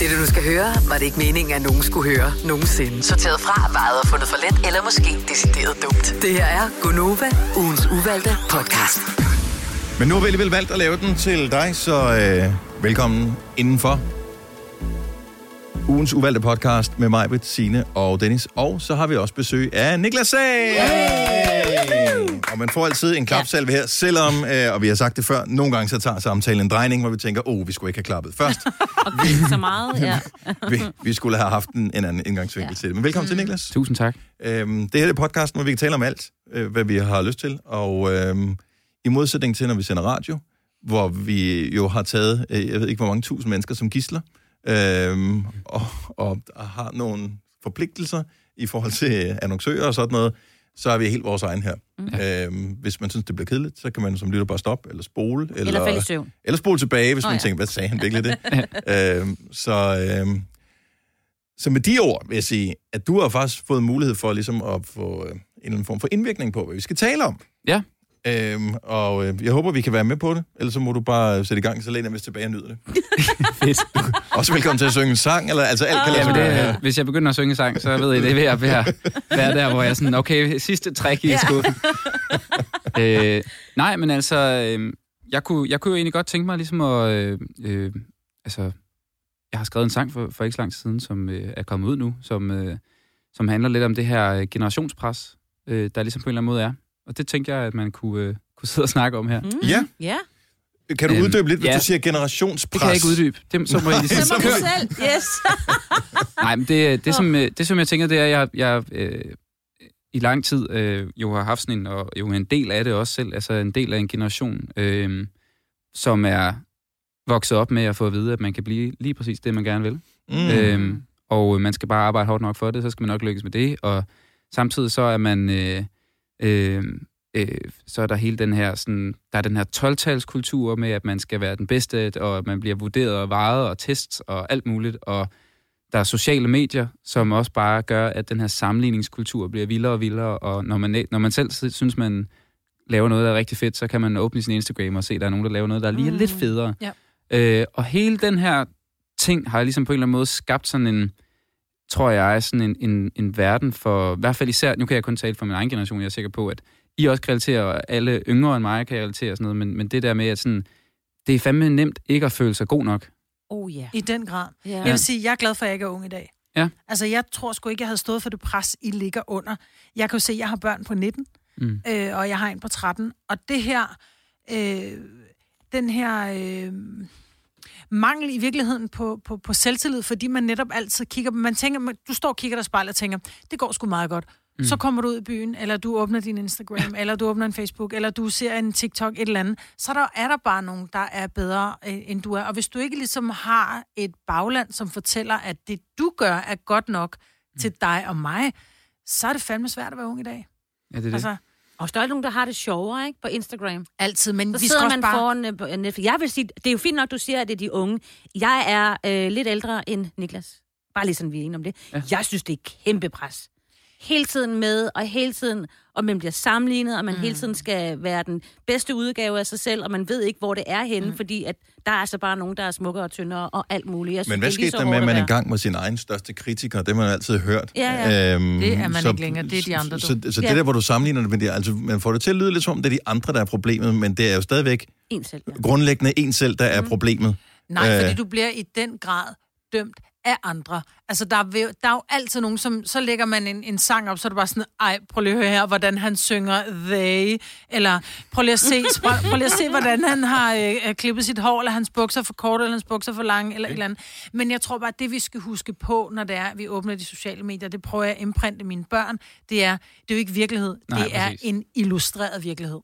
Det, du nu skal høre, var det ikke meningen, at nogen skulle høre nogensinde. Sorteret fra, vejet og fundet for let, eller måske decideret dumt. Det her er Gonova, ugens uvalgte podcast. Men nu har vi alligevel valgt at lave den til dig, så øh, velkommen indenfor. Ugens uvalgte podcast med mig, Britt, Signe og Dennis. Og så har vi også besøg af Niklas Sag! Og man får altid en klapsalve her, selvom, øh, og vi har sagt det før, nogle gange så tager samtalen en drejning, hvor vi tænker, åh, oh, vi skulle ikke have klappet først. Og grine så meget, ja. vi, vi skulle have haft en, en anden indgangsvinkel ja. til det. Men velkommen mm. til, Niklas. Tusind tak. Øhm, det her er podcasten, hvor vi kan tale om alt, øh, hvad vi har lyst til. Og øhm, i modsætning til, når vi sender radio, hvor vi jo har taget, øh, jeg ved ikke, hvor mange tusind mennesker som gisler, øhm, og, og har nogle forpligtelser i forhold til annoncører og sådan noget, så har vi helt vores egen her. Mm. Øhm, hvis man synes, det bliver kedeligt, så kan man som lytter bare stoppe, eller spole. Eller, Eller falde i søvn. Eller spole tilbage, hvis Nå, man ja. tænker, hvad sagde han virkelig det? øhm, så, øhm, så med de ord vil jeg sige, at du har faktisk fået mulighed for ligesom at få øh, en eller anden form for indvirkning på, hvad vi skal tale om. Ja. Øhm, og øh, jeg håber, vi kan være med på det. Ellers så må du bare sætte i gang, så læner jeg tilbage og nyder det. Fedt. Også velkommen til at synge en sang, eller altså alt kan lade Ja, sig gøre øh, hvis jeg begynder at synge sang, så ved I, det er ved at være, være der, hvor jeg er sådan, okay, sidste træk i skuffen. øh, nej, men altså, øh, jeg, kunne, jeg kunne jo egentlig godt tænke mig ligesom at, øh, øh, altså, jeg har skrevet en sang for, for ikke så lang tid siden, som øh, er kommet ud nu, som, øh, som handler lidt om det her øh, generationspres, øh, der ligesom på en eller anden måde er. Og det tænkte jeg, at man kunne, øh, kunne sidde og snakke om her. Mm. Ja, Ja. kan du Øhm, uddybe lidt, hvis ja. du siger generationspres? Det kan jeg ikke uddybe. Det, så må I lige Så må du selv. Yes. Nej, men det, det, som, øh, det, som jeg tænker, det er, at jeg, jeg øh, i lang tid øh, jo har haft sådan en, og jo en del af det også selv, altså en del af en generation, øh, som er vokset op med at få at vide, at man kan blive lige præcis det, man gerne vil. Mm. Øhm, og man skal bare arbejde hårdt nok for det, så skal man nok lykkes med det. Og samtidig så er man... Øh, øh, øh, så er der hele den her, sådan, der er den her 12-talskultur med, at man skal være den bedste, og at man bliver vurderet og vejet og tests og alt muligt. Og der er sociale medier, som også bare gør, at den her sammenligningskultur bliver vildere og vildere. Og når man, når man selv synes, man laver noget, der er rigtig fedt, så kan man åbne sin Instagram og se, at der er nogen, der laver noget, der er lige Mm. lidt federe. Ja. Øh, og hele den her ting har ligesom på en eller anden måde skabt sådan en, tror jeg, sådan en, en, en verden for, i hvert fald især, nu kan jeg kun tale for min egen generation, jeg er sikker på, at I også kan relatere, og alle yngre end mig kan relatere og sådan noget, men, men det der med, at sådan, det er fandme nemt ikke at føle sig god nok. Oh ja. I den grad. ja. Jeg vil sige, jeg er glad for, at jeg ikke er ung i dag. Ja. Altså, jeg tror sgu ikke, jeg havde stået for det pres, I ligger under. Jeg kan jo se, at jeg har børn på 19, Mm. øh, og jeg har en på 13. Og det her, øh, den her øh, mangel i virkeligheden på, på, på selvtillid, fordi man netop altid kigger, man tænker, man- du står og kigger dig i spejlet og tænker, det går sgu meget godt. Mm. Så kommer du ud i byen, eller du åbner din Instagram, eller du åbner en Facebook, eller du ser en TikTok, et eller andet, så der er der bare nogen, der er bedre, øh, end du er. Og hvis du ikke ligesom har et bagland, som fortæller, at det du gør er godt nok mm. til dig og mig, så er det fandme svært at være ung i dag. Ja, det er det. Altså, Og der er nogen, der har det sjovere, ikke? På Instagram. altid, men Så vi skal sidder også man bare... foran øh, på Netflix. Jeg vil sige, det er jo fint nok, du siger, at det er de unge. Jeg er øh, lidt ældre end Niklas. Bare lige sådan, vi er enige om det. Ja. Jeg synes, det er kæmpe pres. Hele tiden med, og hele tiden, og man bliver sammenlignet, og man mm. hele tiden skal være den bedste udgave af sig selv, og man ved ikke, hvor det er henne, mm. fordi at der er altså bare nogen, der er smukkere og tyndere og alt muligt. Jeg synes, Men hvad det skete så der med, at man engang var sin egen største kritiker? Det har man altid hørt. Ja, ja. Øhm, Det er man ikke længere. Det er de andre, du. Så, så, så det Ja. der, hvor du sammenligner det med det, altså man får det til at lyde lidt som om, det er de andre, der er problemet, men det er jo stadigvæk En selv, ja. grundlæggende en selv, der er problemet. Nej, Øh. fordi du bliver i den grad dømt af andre. Altså, der er, der er jo altid nogen, som... Så lægger man en, en sang op, så er det bare sådan, ej, prøv lige at høre her, hvordan han synger they, eller prøv lige at se, prøv, prøv lige at se hvordan han har øh, øh, klippet sit hår, eller hans bukser for korte, eller hans bukser for lange, eller et eller andet. Men jeg tror bare, at det vi skal huske på, når det er, vi åbner de sociale medier, det prøver jeg at imprinte mine børn, det er, det er jo ikke virkelighed, Nej, det er præcis. en illustreret virkelighed.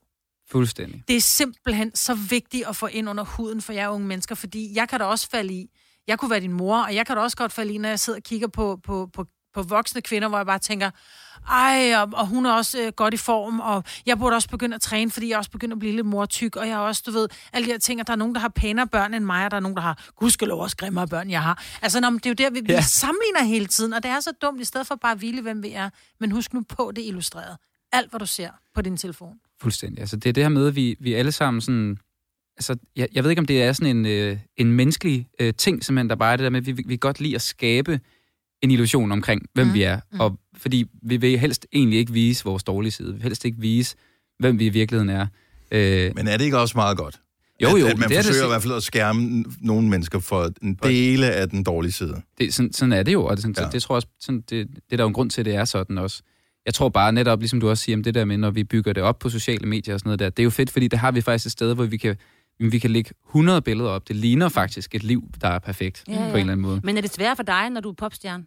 Fuldstændig. Det er simpelthen så vigtigt at få ind under huden for jer unge mennesker, fordi jeg kan da også falde i. Jeg kunne være din mor, og jeg kan da også godt falde i, når jeg sidder og kigger på, på, på, på voksne kvinder, hvor jeg bare tænker, ej, og, og hun er også øh, godt i form, og jeg burde også begynde at træne, fordi jeg er også begyndt at blive lidt mortyk, og jeg er også, du ved, alle de her ting, og der er nogen, der har pænere børn end mig, og der er nogen, der har gudskelov også grimmere børn, jeg har. Altså, nå, det er jo der, vi, vi Ja. sammenligner hele tiden, og det er så dumt, i stedet for bare at hvile, hvem vi er. Men husk nu på det illustreret. Alt, hvad du ser på din telefon. Fuldstændig. Altså, det er det her med, at vi, vi alle sammen sådan, altså, jeg, jeg ved ikke, om det er sådan en, øh, en menneskelig øh, ting, simpelthen, der bare er det der med, at vi, vi godt lide at skabe en illusion omkring, hvem mm. vi er. Mm. Og fordi vi vil helst egentlig ikke vise vores dårlige side. Vi vil helst ikke vise, hvem vi i virkeligheden er. Øh, Men er det ikke også meget godt? jo, jo, at, at man det er forsøger det, i hvert fald at skærme nogle mennesker for en dele af den dårlige side. det, sådan, sådan er det jo, og det, sådan, Ja. ja. det tror jeg også, sådan, det, det er der jo en grund til, at det er sådan også. Jeg tror bare netop, ligesom du også siger, om det der med, når vi bygger det op på sociale medier og sådan noget der, det er jo fedt, fordi der har vi faktisk et sted, hvor vi kan, vi kan lægge 100 billeder op. Det ligner faktisk et liv, der er perfekt Ja, på en eller anden måde. Men er det svært for dig, når du er popstjerne?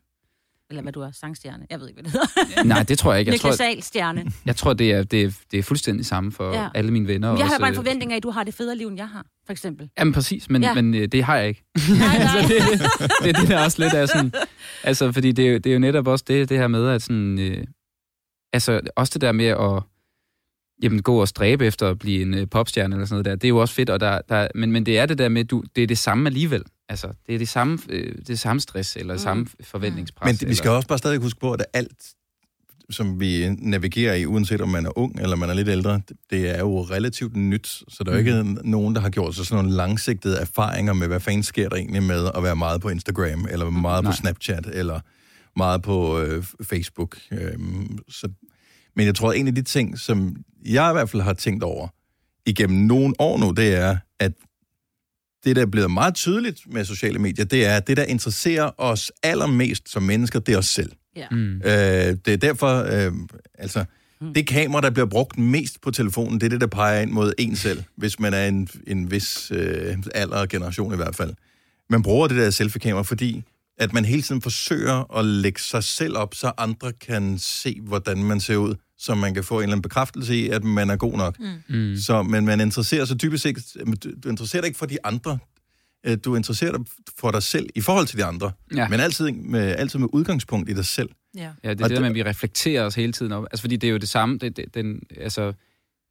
Eller hvad du er, sangstjerne? Jeg ved ikke, hvad det hedder. Nej, det tror jeg ikke. Jeg tror, Ahl-stjerne. jeg tror det, er, det, er, det er fuldstændig samme for Ja. alle mine venner. Men jeg har også, bare en øh, forventning af, at du har det federe liv, end jeg har, for eksempel. Jamen præcis, men, Ja. men øh, det har jeg ikke. Nej, nej. altså, det, det er det, der også lidt er sådan... Altså, fordi det er, jo, det er jo netop også det, det her med, at sådan... Øh, altså, også det der med at jamen, gå og stræbe efter at blive en øh, popstjerne eller sådan noget der, det er jo også fedt, og der, der, men, men det er det der med, du, det er det samme alligevel. Altså, det er det samme, øh, det samme stress, eller det samme forventningspres. Men det, vi skal eller, også bare stadig huske på, at alt, som vi navigerer i, uanset om man er ung eller man er lidt ældre, det- er jo relativt nyt. Så der er jo ikke nogen, der har gjort sig sådan nogle langsigtede erfaringer med, hvad fanden sker der egentlig med at være meget på Instagram, eller meget på Nej. Snapchat, eller meget på øh, Facebook. Øhm, så, men jeg tror, at en af de ting, som jeg i hvert fald har tænkt over igennem nogle år nu, det er, at det, der er blevet meget tydeligt med sociale medier, det er, at det, der interesserer os allermest som mennesker, det er os selv. Ja. Mm. Øh, det er derfor, øh, altså, det kamera, der bliver brugt mest på telefonen, det er det, der peger ind mod en selv, hvis man er en, en vis øh, alder og generation i hvert fald. Man bruger det der selfie-kamera, fordi at man hele tiden forsøger at lægge sig selv op, så andre kan se, hvordan man ser ud, så man kan få en eller anden bekræftelse i, at man er god nok. Mm. Mm. Så, men man interesserer sig typisk ikke, du, du interesserer dig ikke for de andre, Øh, du interesserer dig for dig selv i forhold til de andre, Ja. men altid med, altid med udgangspunkt i dig selv. Ja. Ja, det er Og det, der at vi reflekterer os hele tiden op. Altså, fordi det er jo det samme. Det, det, den, altså,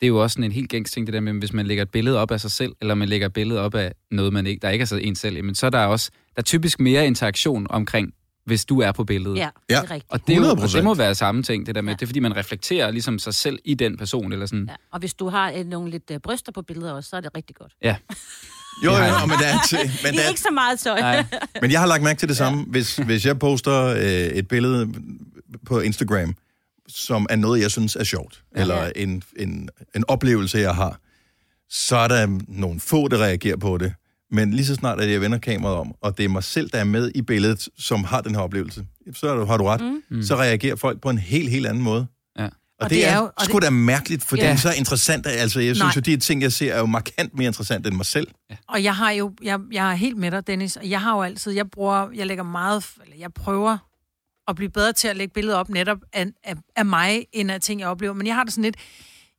det er jo også sådan en helt gængs ting, det der med, hvis man lægger et billede op af sig selv, eller man lægger et billede op af noget, man ikke, der ikke er så en selv, men så er der også der er typisk mere interaktion omkring, hvis du er på billedet. Ja, det er rigtigt. Og det, er jo, og 100%. det må være samme ting, det der med, Ja. det er fordi, man reflekterer ligesom sig selv i den person, eller sådan. Ja. Og hvis du har øh, nogle lidt øh, bryster på billeder også, så er det rigtig godt. Ja. Jo, Det jo, jeg. men, der er til, men, Det der er er, ikke så meget tøj. Nej. men jeg har lagt mærke til det samme. Hvis, hvis jeg poster øh, et billede på Instagram, som er noget, jeg synes er sjovt, ja. eller en, en, en oplevelse, jeg har, så er der nogle få, der reagerer på det. Men lige så snart, at jeg vender kameraet om, og det er mig selv, der er med i billedet, som har den her oplevelse, så er du- har du ret. Mm. Så reagerer folk på en helt, helt anden måde. Ja. Og, og det, det er, jo, og sgu da mærkeligt, for ja. Ja. det er så interessant. Altså, jeg synes Nej. jo, de ting, jeg ser, er jo markant mere interessant end mig selv. Og jeg har jo, jeg, jeg er helt med dig, Dennis, og jeg har jo altid, jeg bruger, jeg lægger meget, eller jeg prøver at blive bedre til at lægge billeder op netop af, af, af mig, end af ting, jeg oplever. Men jeg har det sådan lidt,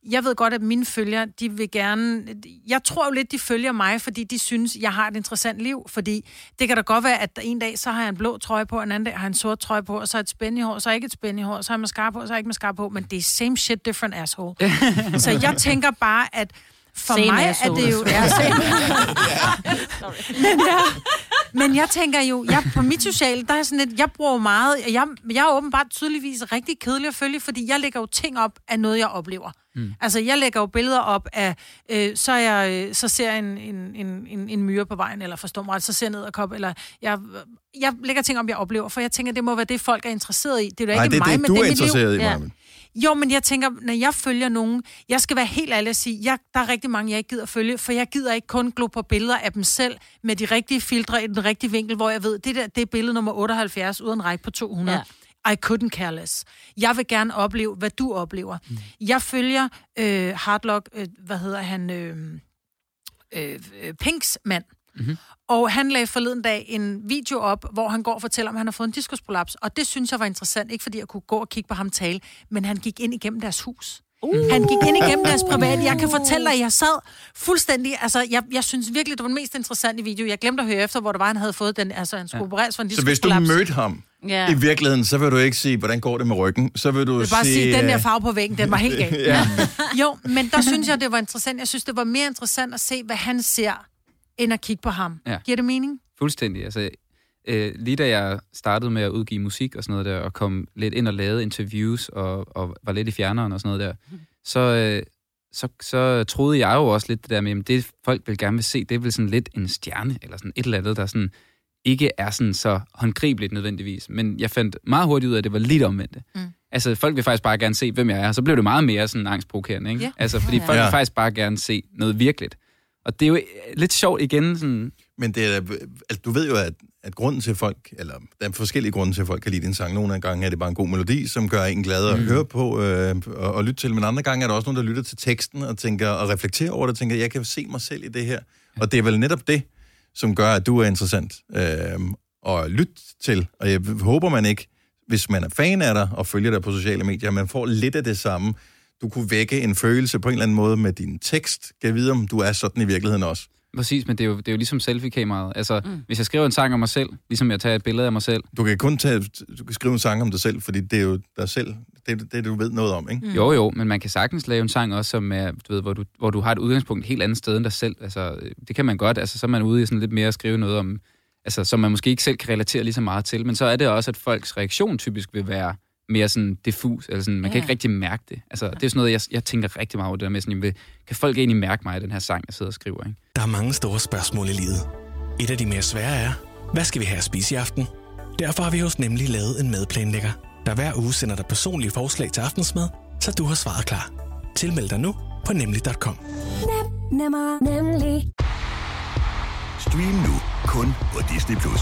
jeg ved godt, at mine følgere, de vil gerne... Jeg tror jo lidt, de følger mig, fordi de synes, jeg har et interessant liv. Fordi det kan da godt være, at en dag, så har jeg en blå trøje på, og en anden dag har jeg en sort trøje på, og så er et spændende hår, så er ikke et spændende hår, så har jeg mascara på, og så jeg ikke mascara på. Men det er same shit, different asshole. så jeg tænker bare, at for Same mig er det jo... Ja, men, ja, men jeg tænker jo, jeg, på mit sociale, der er sådan lidt, jeg bruger meget, jeg, jeg er åbenbart tydeligvis rigtig kedelig at følge, fordi jeg lægger jo ting op af noget, jeg oplever. Mm. Altså, jeg lægger jo billeder op af, øh, så, jeg, så ser jeg en, en, en, en, en myre på vejen, eller forstår mig ret, så ser jeg ned og kop, eller jeg, jeg lægger ting op, jeg oplever, for jeg tænker, det må være det, folk er interesseret i. Det er jo Nej, ikke det er mig, det, men du det er er interesseret i, Ja. Jo, men jeg tænker, når jeg følger nogen, jeg skal være helt ærlig at sige, jeg, der er rigtig mange, jeg ikke gider at følge, for jeg gider ikke kun glo på billeder af dem selv, med de rigtige filtre i den rigtige vinkel, hvor jeg ved, det der, det er billede nummer 78, uden række på 200. Ja. I couldn't care less. Jeg vil gerne opleve, hvad du oplever. Mm. Jeg følger øh, Hardlock, øh, hvad hedder han, øh, øh, Pinks mand. Mm-hmm. Og han lagde forleden dag en video op, hvor han går og fortæller, om han har fået en diskusprolaps. Og det synes jeg var interessant, ikke fordi jeg kunne gå og kigge på ham tale, men han gik ind igennem deres hus. Uh. Han gik ind igennem deres private. Jeg kan fortælle dig, at jeg sad fuldstændig... Altså, jeg, jeg synes virkelig, det var den mest interessante video. Jeg glemte at høre efter, hvor det var, han havde fået den... Altså, han skulle ja. opereres for en Så hvis du mødte ham Ja. i virkeligheden, så vil du ikke sige, hvordan går det med ryggen? Så vil du Jeg vil bare sige... sige, den der øh, farve på væggen, den var helt gal. Ja. Jo, men der synes jeg, det var interessant. Jeg synes, det var mere interessant at se, hvad han ser, end at kigge på ham. Ja. Giver det mening? Fuldstændig. Altså, øh, lige da jeg startede med at udgive musik og sådan noget der, og kom lidt ind og lavede interviews og, og var lidt i fjerneren og sådan noget der, så, øh, så, så troede jeg jo også lidt det der med, at det folk vil gerne vil se, det er vel sådan lidt en stjerne, eller sådan et eller andet, der sådan ikke er sådan så håndgribeligt nødvendigvis. Men jeg fandt meget hurtigt ud af, at det var lidt omvendt. Mm. Altså, folk vil faktisk bare gerne se, hvem jeg er. Så blev det meget mere sådan angstprovokerende, ikke? Ja. Altså, fordi Ja, ja. folk vil faktisk bare gerne se noget virkeligt. Og det er jo øh, lidt sjovt igen, sådan... Men det er, altså, du ved jo, at, at grunden til folk, eller der er forskellige grunde til, at folk kan lide din sang. Nogle af gange er det bare en god melodi, som gør en glad at mm. høre på øh, og, og lytte til. Men andre gange er der også nogen, der lytter til teksten og tænker og reflekterer over det, og tænker, jeg kan se mig selv i det her. Og det er vel netop det, som gør, at du er interessant øh, at lytte til. Og jeg håber, man ikke, hvis man er fan af dig og følger dig på sociale medier, man får lidt af det samme. Du kunne vække en følelse på en eller anden måde med din tekst. Kan jeg vide, om du er sådan i virkeligheden også? Præcis, men det er jo, det er jo ligesom selfie-kameraet. Altså, mm. hvis jeg skriver en sang om mig selv, ligesom jeg tager et billede af mig selv, Du kan kun tage, du kan skrive en sang om dig selv, fordi det er jo dig selv, det, er det du ved noget om, ikke? Mm. Jo, jo, men man kan sagtens lave en sang også, som er, du ved, hvor, du, hvor du har et udgangspunkt et helt andet sted end dig selv. Altså, øh, det kan man godt. Altså, så er man ude i sådan lidt mere at skrive noget om, altså, som man måske ikke selv kan relatere lige så meget til. Men så er det også, at folks reaktion typisk vil være mere sådan diffus, eller sådan, man Ja. kan ikke rigtig mærke det. Altså, det er sådan noget, jeg, jeg tænker rigtig meget over det der med, sådan, jamen, kan folk egentlig mærke mig i den her sang, jeg sidder og skriver, ikke? Der er mange store spørgsmål i livet. Et af de mere svære er, hvad skal vi have at spise i aften? Derfor har vi hos Nemlig lavet en madplanlægger, der hver uge sender dig personlige forslag til aftensmad, så du har svaret klar. Tilmeld dig nu på nemlig.com. Nemmer, nemlig. Stream nu kun på Disney+. Plus.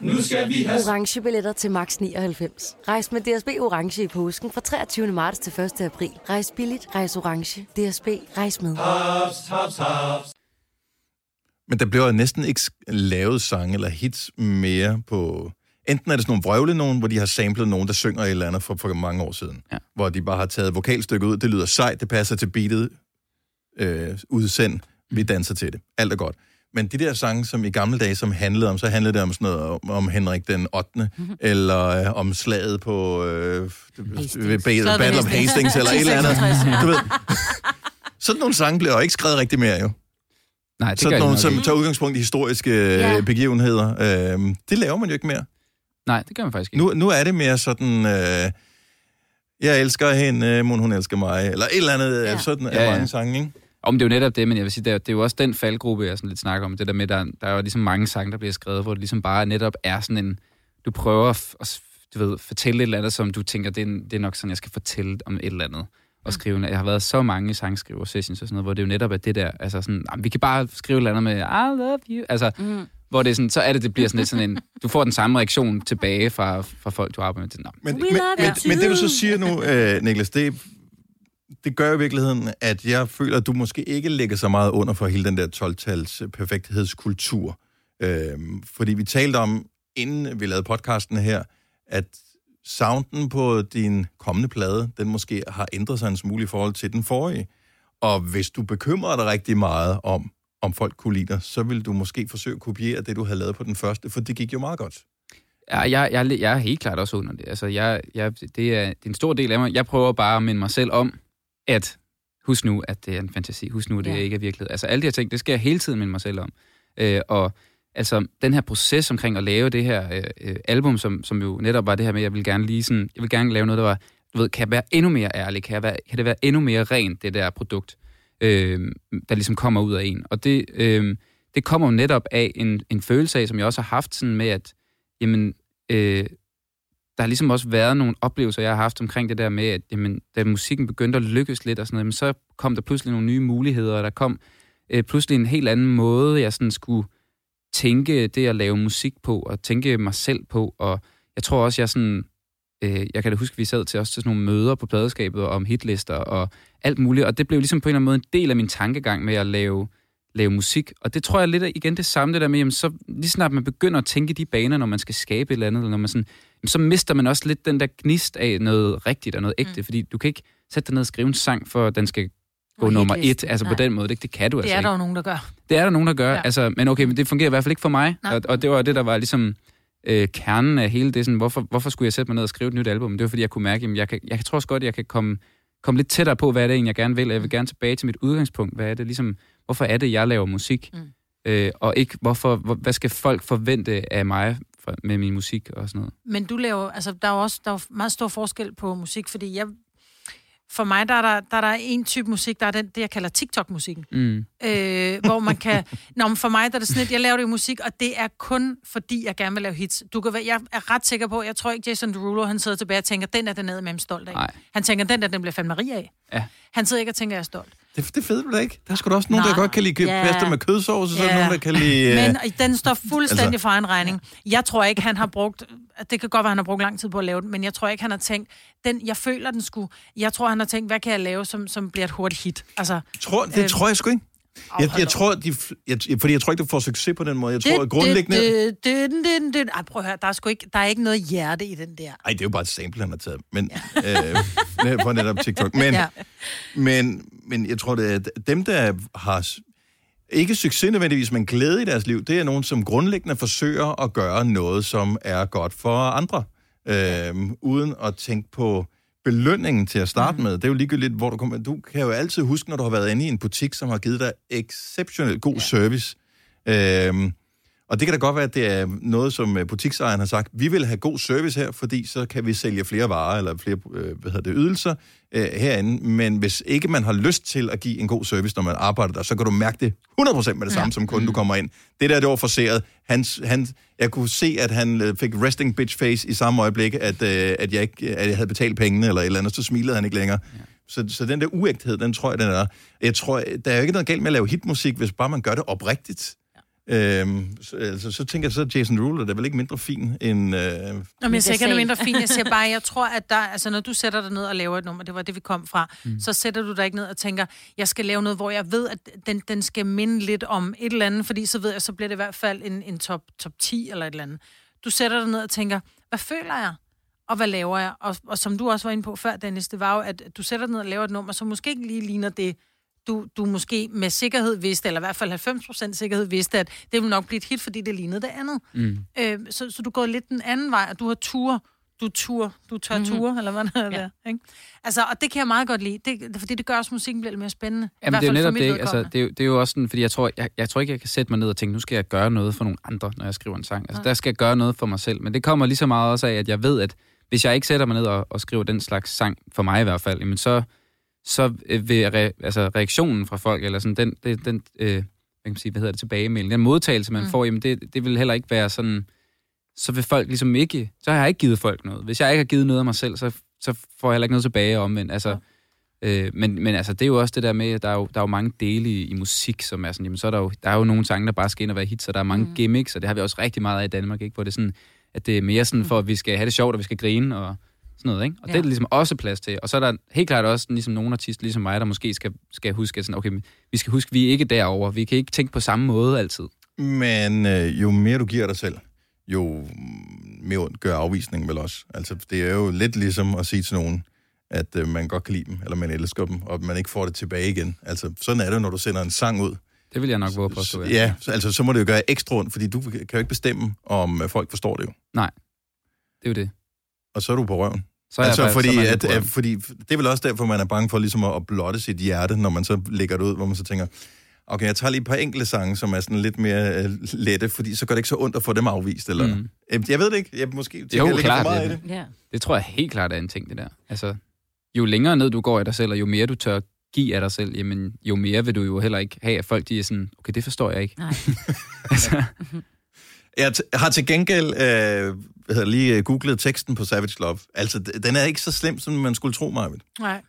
Nu skal vi have Orange billetter til max 99. Rejs med DSB Orange i påsken fra 23. marts til 1. april. Rejs billigt, rejs orange. DSB, rejs med. haps, haps, haps. Men der bliver jo næsten ikke lavet sange eller hits mere på... Enten er det sådan nogle vrøvle nogen, hvor de har samlet nogen, der synger et eller andet for, for mange år siden. Ja. Hvor de bare har taget vokalstykket ud. Det lyder sejt, det passer til beatet. Øh, udsend. Vi danser til det. Alt er godt. Men de der sange, som i gamle dage, som handlede om, så handlede det om sådan noget om, om Henrik den 8. Mm-hmm. eller øh, om slaget på øh, ved Battle of Hastings. Hastings, eller et eller andet. 1066, ja. Du ved. Sådan nogle sange bliver jo ikke skrevet rigtig mere, jo. Nej, det Sådan nogle, nok som ikke. tager udgangspunkt i historiske Ja. ja. begivenheder. Øh, det laver man jo ikke mere. Nej, det gør man faktisk ikke. Nu, nu er det mere sådan, øh, jeg elsker hende, mon hun elsker mig, eller et eller andet, Ja. ja. sådan er Ja, ja. mange sange, ikke? Om det er jo netop det, men jeg vil sige, det er, det er jo også den faldgruppe, jeg sådan lidt snakker om. Det der med, der, der er jo ligesom mange sange, der bliver skrevet, hvor det ligesom bare netop er sådan en... Du prøver at, du ved, fortælle et eller andet, som du tænker, det er, det er nok sådan, jeg skal fortælle om et eller andet. Og skrive, jeg har været så mange sangskriver sessions og sådan noget, hvor det jo netop er det der, altså sådan, "Jamen, vi kan bare skrive et eller andet med, I love you, altså, mm. hvor det er sådan, så er det, det bliver sådan lidt sådan en, du får den samme reaktion tilbage fra, fra folk, du arbejder med. Nå, Men, men, men, men det du så siger nu, øh, Niklas, det, det gør i virkeligheden, at jeg føler, at du måske ikke lægger så meget under for hele den der 12-tals øh, perfekthedskultur. Øhm, fordi vi talte om, inden vi lavede podcasten her, at sounden på din kommende plade, den måske har ændret sig en smule i forhold til den forrige. Og hvis du bekymrer dig rigtig meget om, om folk kunne lide dig, så vil du måske forsøge at kopiere det, du havde lavet på den første, for det gik jo meget godt. Ja, jeg, jeg, jeg er helt klart også under det. Altså, jeg, jeg, det, er, det er en stor del af mig. Jeg prøver bare at minde mig selv om, at husk nu, at det er en fantasi. Husk nu, at det Ja. ikke er virkelighed. Altså, alle de her ting, det skal jeg hele tiden minde mig selv om. Øh, og altså, den her proces omkring at lave det her øh, øh, album, som, som jo netop var det her med, at jeg vil gerne lige sådan, jeg vil gerne lave noget, der var, du ved, kan jeg være endnu mere ærlig? Kan, jeg være, kan det være endnu mere rent, det der produkt, øh, der ligesom kommer ud af en? Og det, øh, det kommer jo netop af en, en følelse af, som jeg også har haft sådan med, at jamen, øh, der har ligesom også været nogle oplevelser, jeg har haft omkring det der med, at jamen, da musikken begyndte at lykkes lidt og sådan noget, jamen, så kom der pludselig nogle nye muligheder, og der kom øh, pludselig en helt anden måde, jeg sådan skulle tænke det at lave musik på, og tænke mig selv på, og jeg tror også, jeg sådan øh, jeg kan da huske, vi sad til også til sådan nogle møder på pladeskabet om hitlister og alt muligt, og det blev ligesom på en eller anden måde en del af min tankegang med at lave, lave musik. Og det tror jeg lidt er igen det samme, det der med, jamen, så lige snart man begynder at tænke de baner, når man skal skabe et eller andet, eller når man sådan, jamen, så mister man også lidt den der gnist af noget rigtigt og noget ægte, mm. fordi du kan ikke sætte dig ned og skrive en sang, for at den skal gå Og nummer et, altså Nej. på den måde, det, det kan du Det altså er ikke. der jo nogen, der gør. Det er der nogen, der gør, Ja. altså, men okay, men det fungerer i hvert fald ikke for mig, Nej. og, og det var det, der var ligesom øh, kernen af hele det, sådan, hvorfor, hvorfor skulle jeg sætte mig ned og skrive et nyt album? Det var, fordi jeg kunne mærke, at jeg, kan, jeg tror også godt, jeg kan komme, komme lidt tættere på, hvad er det egentlig, jeg gerne vil, og jeg vil gerne tilbage til mit udgangspunkt, hvad er det ligesom, hvorfor er det, jeg laver musik, Mm. øh, og ikke, hvorfor, hvor, hvad skal folk forvente af mig for, med min musik og sådan noget. Men du laver, altså der er jo også der er meget stor forskel på musik, fordi jeg, for mig der er der, der er der en type musik, der er den, det jeg kalder TikTok-musikken. Mm. øh, hvor man kan... Nå, men for mig der er det sådan lidt, jeg laver det musik, og det er kun fordi, jeg gerne vil lave hits. Du kan være, jeg er ret sikker på, jeg tror ikke, Jason Derulo, han sidder tilbage og tænker, den er den nede med stolt af. Nej. Han tænker, den der, den bliver fandme rig af. Ja. Han sidder ikke og tænker, jeg er stolt. Det, det fede du da ikke. Der er sgu da også nogen, Nej. der godt kan lide Ja. pasta med kødsovs, og så er der Ja. nogen, der kan lide... øh, Men den står fuldstændig altså- for egen regning. Jeg tror ikke, han har brugt... Det kan godt være, han har brugt lang tid på at lave den, men jeg tror ikke, han har tænkt... Den, jeg føler, den skulle... Jeg tror, han har tænkt, hvad kan jeg lave, som, som bliver et hurtigt hit? Altså, Tror, det Øh, tror jeg sgu ikke. Jeg, jeg tror, de, jeg, fordi jeg tror ikke, du får succes på den måde. Jeg tror, at grundlæggende... Det, det, det, det, det. Ej, prøv at høre, der er, sgu ikke, der er ikke noget hjerte i den der. Ej, det er jo bare et sample, han har taget. Men, ja. øh, på netop TikTok. Men, Ja. men, men jeg tror, det er dem, der har ikke succes nødvendigvis, men glæde i deres liv, det er nogen, som grundlæggende forsøger at gøre noget, som er godt for andre. Øh, uden at tænke på belønningen til at starte mm. med. Det er jo ligegyldigt, hvor du kommer. Du kan jo altid huske, når du har været inde i en butik, som har givet dig exceptionelt god ja. service. Øhm, og det kan da godt være, at det er noget, som øh, butiksejeren har sagt, vi vil have god service her, fordi så kan vi sælge flere varer eller flere øh, hvad hedder det, ydelser øh, herinde. Men hvis ikke man har lyst til at give en god service, når man arbejder der, så kan du mærke det 100% med det samme, som kunden, du kommer ind. Det der, det var forseret. Han, han, jeg kunne se, at han øh, fik resting bitch face i samme øjeblik, at, øh, at, jeg ikke, at jeg havde betalt pengene eller et eller andet, så smilede han ikke længere. Ja. Så, så den der uægthed, den tror jeg, den er. Jeg tror, der er jo ikke noget galt med at lave hitmusik, hvis bare man gør det oprigtigt. Øhm, så, altså, så tænker jeg, så er Jason Derulo, der er vel ikke mindre fin end... Øh, Nå, men jeg siger ikke, at det er mindre fint. Jeg siger bare, jeg tror, at der, altså, når du sætter dig ned og laver et nummer, det var det, vi kom fra, mm. så sætter du dig ikke ned og tænker, jeg skal lave noget, hvor jeg ved, at den, den skal minde lidt om et eller andet, fordi så ved jeg, så bliver det i hvert fald en, en top, top 10 eller et eller andet. Du sætter dig ned og tænker, hvad føler jeg? Og hvad laver jeg? Og, og som du også var inde på før, Dennis, det var jo, at du sætter dig ned og laver et nummer, som måske ikke lige ligner det, du, du måske med sikkerhed vidste, eller i hvert fald 90% sikkerhed vidste, at det vil nok blive et hit, fordi det lignede det andet. Mm. Øh, så, så du går lidt den anden vej, og du har tur, du tur, du tør mm-hmm. tur, eller hvad det er Ja. der, ikke? Altså, og det kan jeg meget godt lide, det, fordi det gør også musikken bliver lidt mere spændende. I Jamen, hvert det er jo fald for netop det. Altså, det, er jo, det er jo også sådan, fordi jeg tror, jeg, jeg tror ikke, jeg kan sætte mig ned og tænke, nu skal jeg gøre noget for nogle andre, når jeg skriver en sang. Altså, Nej. der skal jeg gøre noget for mig selv. Men det kommer lige så meget også af, at jeg ved, at hvis jeg ikke sætter mig ned og, og skriver den slags sang, for mig i hvert fald, jamen så, så øh, vil re, altså, reaktionen fra folk, eller sådan den, det, den øh, hvad kan man sige, hvad hedder det, tilbagemelding, den modtagelse, man Mm. mm. får, jamen det, det vil heller ikke være sådan, så vil folk ligesom ikke, så har jeg ikke givet folk noget. Hvis jeg ikke har givet noget af mig selv, så, så får jeg heller ikke noget tilbage omvendt. Altså, Øh, men, men altså, det er jo også det der med, at der er jo, der er jo mange dele i, i musik, som er sådan, jamen så er der jo, der er jo nogle sange, der bare skal ind og være hits, og der er mange mm. gimmicks, og det har vi også rigtig meget af i Danmark, ikke? hvor det er sådan, at det er mere sådan for, at vi skal have det sjovt, og vi skal grine, og sådan noget, ikke? Og ja. det er der ligesom også plads til. Og så er der helt klart også ligesom nogle artister, ligesom mig, der måske skal, skal huske, at sådan, okay, vi skal huske, at vi er ikke derovre. Vi kan ikke tænke på samme måde altid. Men øh, jo mere du giver dig selv, jo mere ondt gør afvisningen vel også. Altså, det er jo lidt ligesom at sige til nogen, at øh, man godt kan lide dem, eller man elsker dem, og man ikke får det tilbage igen. Altså, sådan er det når du sender en sang ud. Det vil jeg nok våge på at stå. Ja, så, altså, så må det jo gøre ekstra ondt, fordi du kan jo ikke bestemme, om øh, folk forstår det jo. Nej, det er jo det. Og så er du på røven. Så er jeg altså, faktisk- fordi, så er at, på røven. at, fordi det er vel også derfor, man er bange for ligesom at, at blotte sit hjerte, når man så lægger det ud, hvor man så tænker, okay, jeg tager lige et par enkelte sange, som er sådan lidt mere øh, lette, fordi så gør det ikke så ondt at få dem afvist, eller... Mm. Jeg ved det ikke. Jeg måske tænker, Jo, jeg klart. for meget i det. det. Ja. det tror jeg helt klart er en ting, det der. Altså, jo længere ned du går af dig selv, og jo mere du tør give af dig selv, jamen, jo mere vil du jo heller ikke have, at folk de er sådan, okay, det forstår jeg ikke. Nej. altså, Jeg t- har til gengæld øh, hvad hedder, lige øh, googlet teksten på Savage Love. Altså, den er ikke så slem, som man skulle tro, mig. Nej.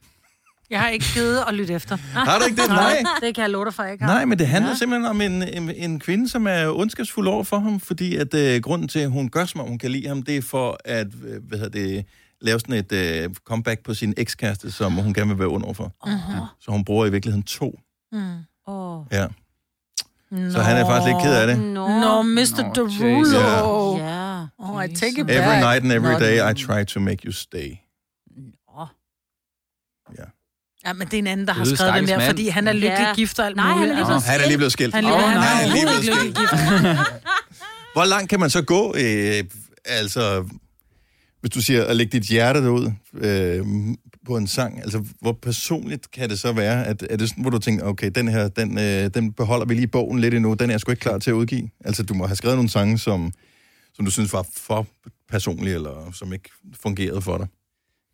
Jeg har ikke givet at lytte efter. Har du ikke det? Nej. Det kan jeg love dig for, jeg ikke har. Nej, men det handler ja. simpelthen om en, en, en kvinde, som er ondskabsfuld over for ham, fordi at øh, grunden til, at hun gør, som om hun kan lide ham, det er for at øh, hvad hedder det, lave sådan et øh, comeback på sin ekskæreste, som hun gerne vil være under for. Uh-huh. Så hun bruger i virkeligheden to. Mm. Åh. Ja. Så han er faktisk lidt ked af det. Nå. Nå, Mr. Nå, Derulo. Ja. Oh, I take it Every back. night and every day, I try to make you stay. Nå. Ja, men det er en anden, der har Øde skrevet den stakkels der, mand. fordi han er lykkelig Ja. gift og alt Nej, han er muligt. lige så han er lige blevet skilt. Han er, Åh, han er lige blevet skilt. lykkelig gift. Hvor langt kan man så gå, øh, altså, hvis du siger at lægge dit hjerte derud øh, på en sang, altså hvor personligt kan det så være? At, er det sådan, hvor du tænker, okay, den her, den, øh, den beholder vi lige i bogen lidt endnu, den er jeg sgu ikke klar til at udgive? Altså, du må have skrevet nogle sange, som, som du synes var for personlig, eller som ikke fungerede for dig.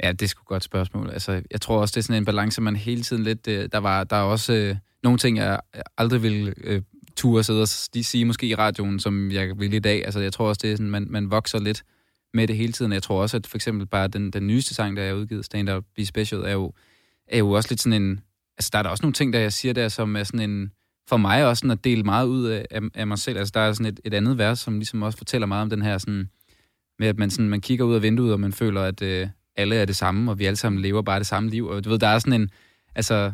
Ja, det er sgu et godt spørgsmål. Altså, jeg tror også, det er sådan en balance, man hele tiden lidt... Øh, der, var, der er også øh, nogle ting, jeg aldrig ville øh, ture sidde og sige, måske i radioen, som jeg vil i dag. Altså, jeg tror også, det er sådan, man, man vokser lidt med det hele tiden. Jeg tror også, at for eksempel bare den, den nyeste sang, der er udgivet, Stand Up Be Special, er jo, er jo også lidt sådan en... Altså, der er der også nogle ting, der jeg siger der, som er sådan en... For mig også sådan at dele meget ud af, af, af mig selv. Altså, der er sådan et, et andet vers, som ligesom også fortæller meget om den her sådan... Med at man, sådan, man kigger ud af vinduet, og man føler, at øh, alle er det samme, og vi alle sammen lever bare det samme liv. Og du ved, der er sådan en... Altså,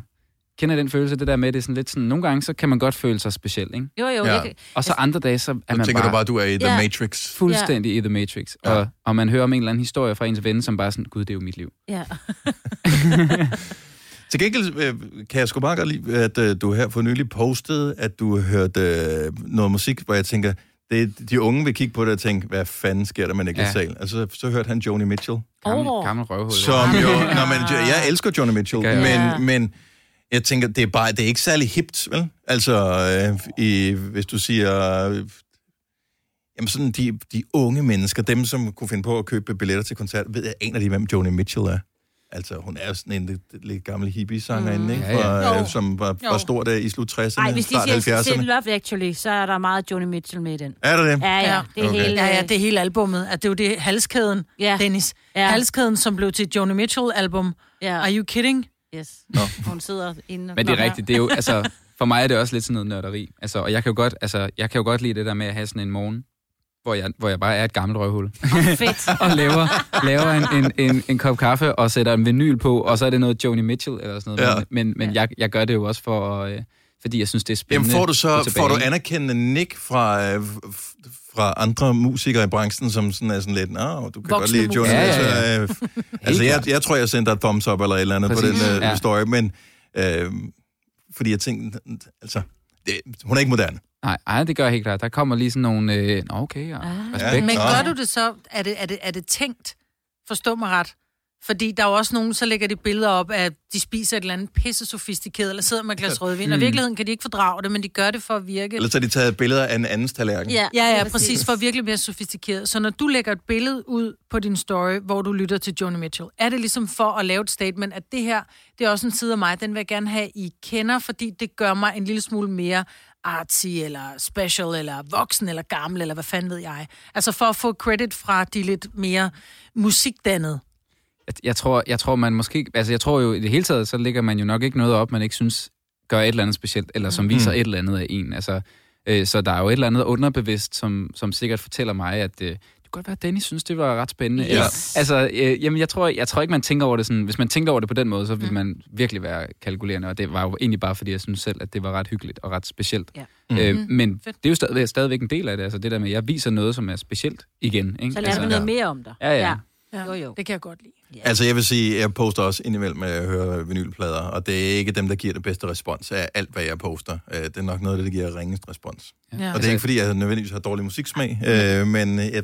kender den følelse, det der med, det er sådan lidt sådan... Nogle gange, så kan man godt føle sig speciel, ikke? Jo, jo. Ja. Og så andre dage, så er Så man tænker bare, du bare, du er i The Ja. Matrix. fuldstændig i The Matrix. Ja. Og, og man hører om en eller anden historie fra ens ven, som bare sådan, gud, det er jo mit liv. ja. Til gengæld øh, kan jeg sgu bare godt lide, at øh, du her for nylig postede, at du hørte øh, noget musik, hvor jeg tænker, det, de unge vil kigge på det og tænke, hvad fanden sker der med Niklas Ja. Sahl? Altså, så hørte han Joni Mitchell, Gammel, Åh. gammel røvhul. som jo, når man, jeg elsker Joni Mitchell, men, jeg. men jeg tænker, det er bare, det er ikke særlig hipt, vel? Altså, øh, i, hvis du siger, øh, jamen sådan de, de unge mennesker, dem som kunne finde på at købe billetter til koncert, ved jeg, aner de, hvem Joni Mitchell er? Altså, hun er jo sådan en lidt, lidt gammel hippie-sangerinde, mm. ikke? Ja, ja. Fra, Jo. øh, som var, var stor der i slut 60'erne, Ej, hvis de start siger Still 70'erne. Love Actually, så er der meget Joni Mitchell med i den. Er der det? Ja, ja. Ja. Det er Okay. hele... Ja, ja, det er hele albummet. At det er jo det halskæden, Ja. Dennis. Ja. Halskæden, som blev til Joni Mitchell-album. Ja. Are you kidding? Yes. Nå. Hun sidder inde... Men det er rigtigt, det er jo, altså, for mig er det også lidt sådan noget nørderi. Altså, og jeg kan jo godt, altså, jeg kan jo godt lide det der med at have sådan en morgen, hvor jeg, hvor jeg bare er et gammelt røvhul. Fedt. og laver, laver en, en, en, en kop kaffe og sætter en vinyl på, og så er det noget Joni Mitchell eller sådan noget. Ja. Men, men, men jeg, jeg gør det jo også for, øh, fordi jeg synes, det er spændende. Jamen får du så får du anerkendende nik fra, øh, fra andre musikere i branchen, som sådan er sådan lidt, Nå, du kan godt Voksne lide Joni musikere. Mitchell. Ja, Ja, altså, jeg, jeg tror, jeg sendte dig et thumbs up eller et eller andet Præcis. på den øh, Ja. story, men øh, fordi jeg tænkte, altså, det, hun er ikke moderne. Nej, ej, det gør jeg helt klart. Der kommer lige sådan nogle... Øh, nå, okay, ja. respekt. Ja. Men gør du det så? Er det, er det, er det tænkt? Forstå mig ret. Fordi der er jo også nogen, så lægger de billeder op at de spiser et eller andet pisse sofistikeret, eller sidder med et glas rødvin. Og i virkeligheden kan de ikke fordrage det, men de gør det for at virke... Ellers har de taget billeder af en andens tallerken. Ja, Ja, ja, præcis, for at virkelig mere sofistikeret. Så når du lægger et billede ud på din story, hvor du lytter til Joni Mitchell, er det ligesom for at lave et statement, at det her, det er også en side af mig, den vil jeg gerne have, I kender, fordi det gør mig en lille smule mere artsy, eller special, eller voksen, eller gammel, eller hvad fanden ved jeg. Altså for at få credit fra de lidt mere musikdannede. Jeg, jeg, tror, jeg tror, man måske... Altså, jeg tror jo, i det hele taget, så lægger man jo nok ikke noget op, man ikke synes gør et eller andet specielt, eller som viser et eller andet af en. Altså, øh, så der er jo et eller andet underbevidst, som, som sikkert fortæller mig, at øh, kunne godt være, at Dennis synes, det var ret spændende. Yes. Eller, altså, øh, jamen, jeg tror, jeg tror ikke, man tænker over det sådan... Hvis man tænkte over det på den måde, så ville man virkelig være kalkulerende, og det var jo egentlig bare, fordi jeg synes selv, at det var ret hyggeligt og ret specielt. Ja. Øh, Mhm. men Fedt. det er jo stadigvæk, stadigvæk en del af det, altså det der med, at jeg viser noget, som er specielt igen. Ikke? Så lærer altså, vi noget mere om dig. Ja, ja. Ja, Jo, jo. Det kan jeg godt lide. Altså, jeg vil sige, jeg poster også indimellem med at høre vinylplader, og det er ikke dem, der giver det bedste respons af alt, hvad jeg poster. Øh, Det er nok noget af det, der giver ringest respons. Ja. Og det er ikke, fordi jeg nødvendigvis har dårlig musiksmag, øh, men jeg,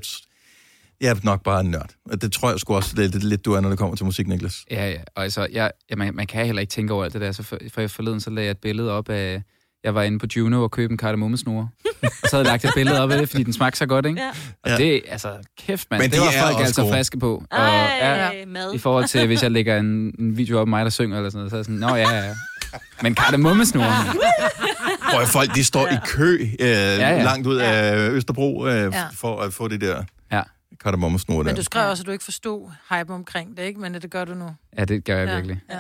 jeg er nok bare en nørd. Og det tror jeg sgu også, det er lidt, lidt du er, når det kommer til musik, Niklas. Ja, ja. Og altså, jeg, ja, man, man kan heller ikke tænke over alt det der. Så for, for forleden, så lagde jeg et billede op af... Jeg var inde på Juno og købte en kardemommesnore. og så havde jeg lagt et billede op af det, fordi den smagte så godt, ikke? Ja. Og det, altså, kæft mand, Men det de var er folk også altså gode. friske på. Og, Ej, ja, mad. I forhold til, hvis jeg lægger en, en video op af mig, der synger eller sådan noget, så er jeg sådan, nå ja, ja. Men kardemommesnore, Hvor folk, de står i kø øh, ja, ja. langt ud af Østerbro øh, Ja. for at få det der. Kardemommesnore der. Men du skrev også, at du ikke forstod hype omkring det, ikke? Men det gør du nu. ja, det gør jeg Ja. virkelig. Ja.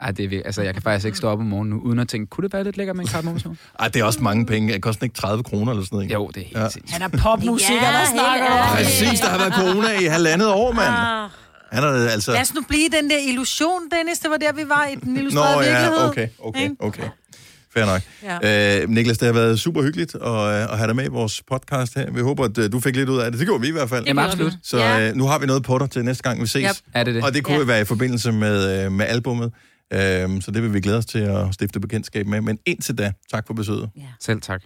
Ej, det er virkelig. Altså, jeg kan faktisk ikke stå op om morgenen nu, uden at tænke, kunne det være lidt lækkert med en kardemommesnore? Ej, det er også mange penge. Det koster ikke 30 kroner eller sådan noget. ikke? Jo, det er helt Ja. ja. sindssygt. Han er popmusiker, Ja, der snakker om. Præcis, der har været corona i halvandet år, mand. Ah, Han er altså... Lad os nu blive den der illusion, Dennis. Det var der, vi var i den Nå, illustrerede virkelighed. ja, okay, okay, Ikke? okay. Fair nok. Ja. Øh, Niklas, det har været super hyggeligt at, øh, at have dig med i vores podcast her. Vi håber, at øh, du fik lidt ud af det. Det gjorde vi i hvert fald. Jamen, absolut. Så Ja. øh, nu har vi noget på dig til næste gang, vi ses. Yep. Er det det? Og det kunne Ja. være i forbindelse med, øh, med albummet. Øh, så det vil vi glæde os til at stifte bekendtskab med. Men indtil da, tak for besøget. Selv tak.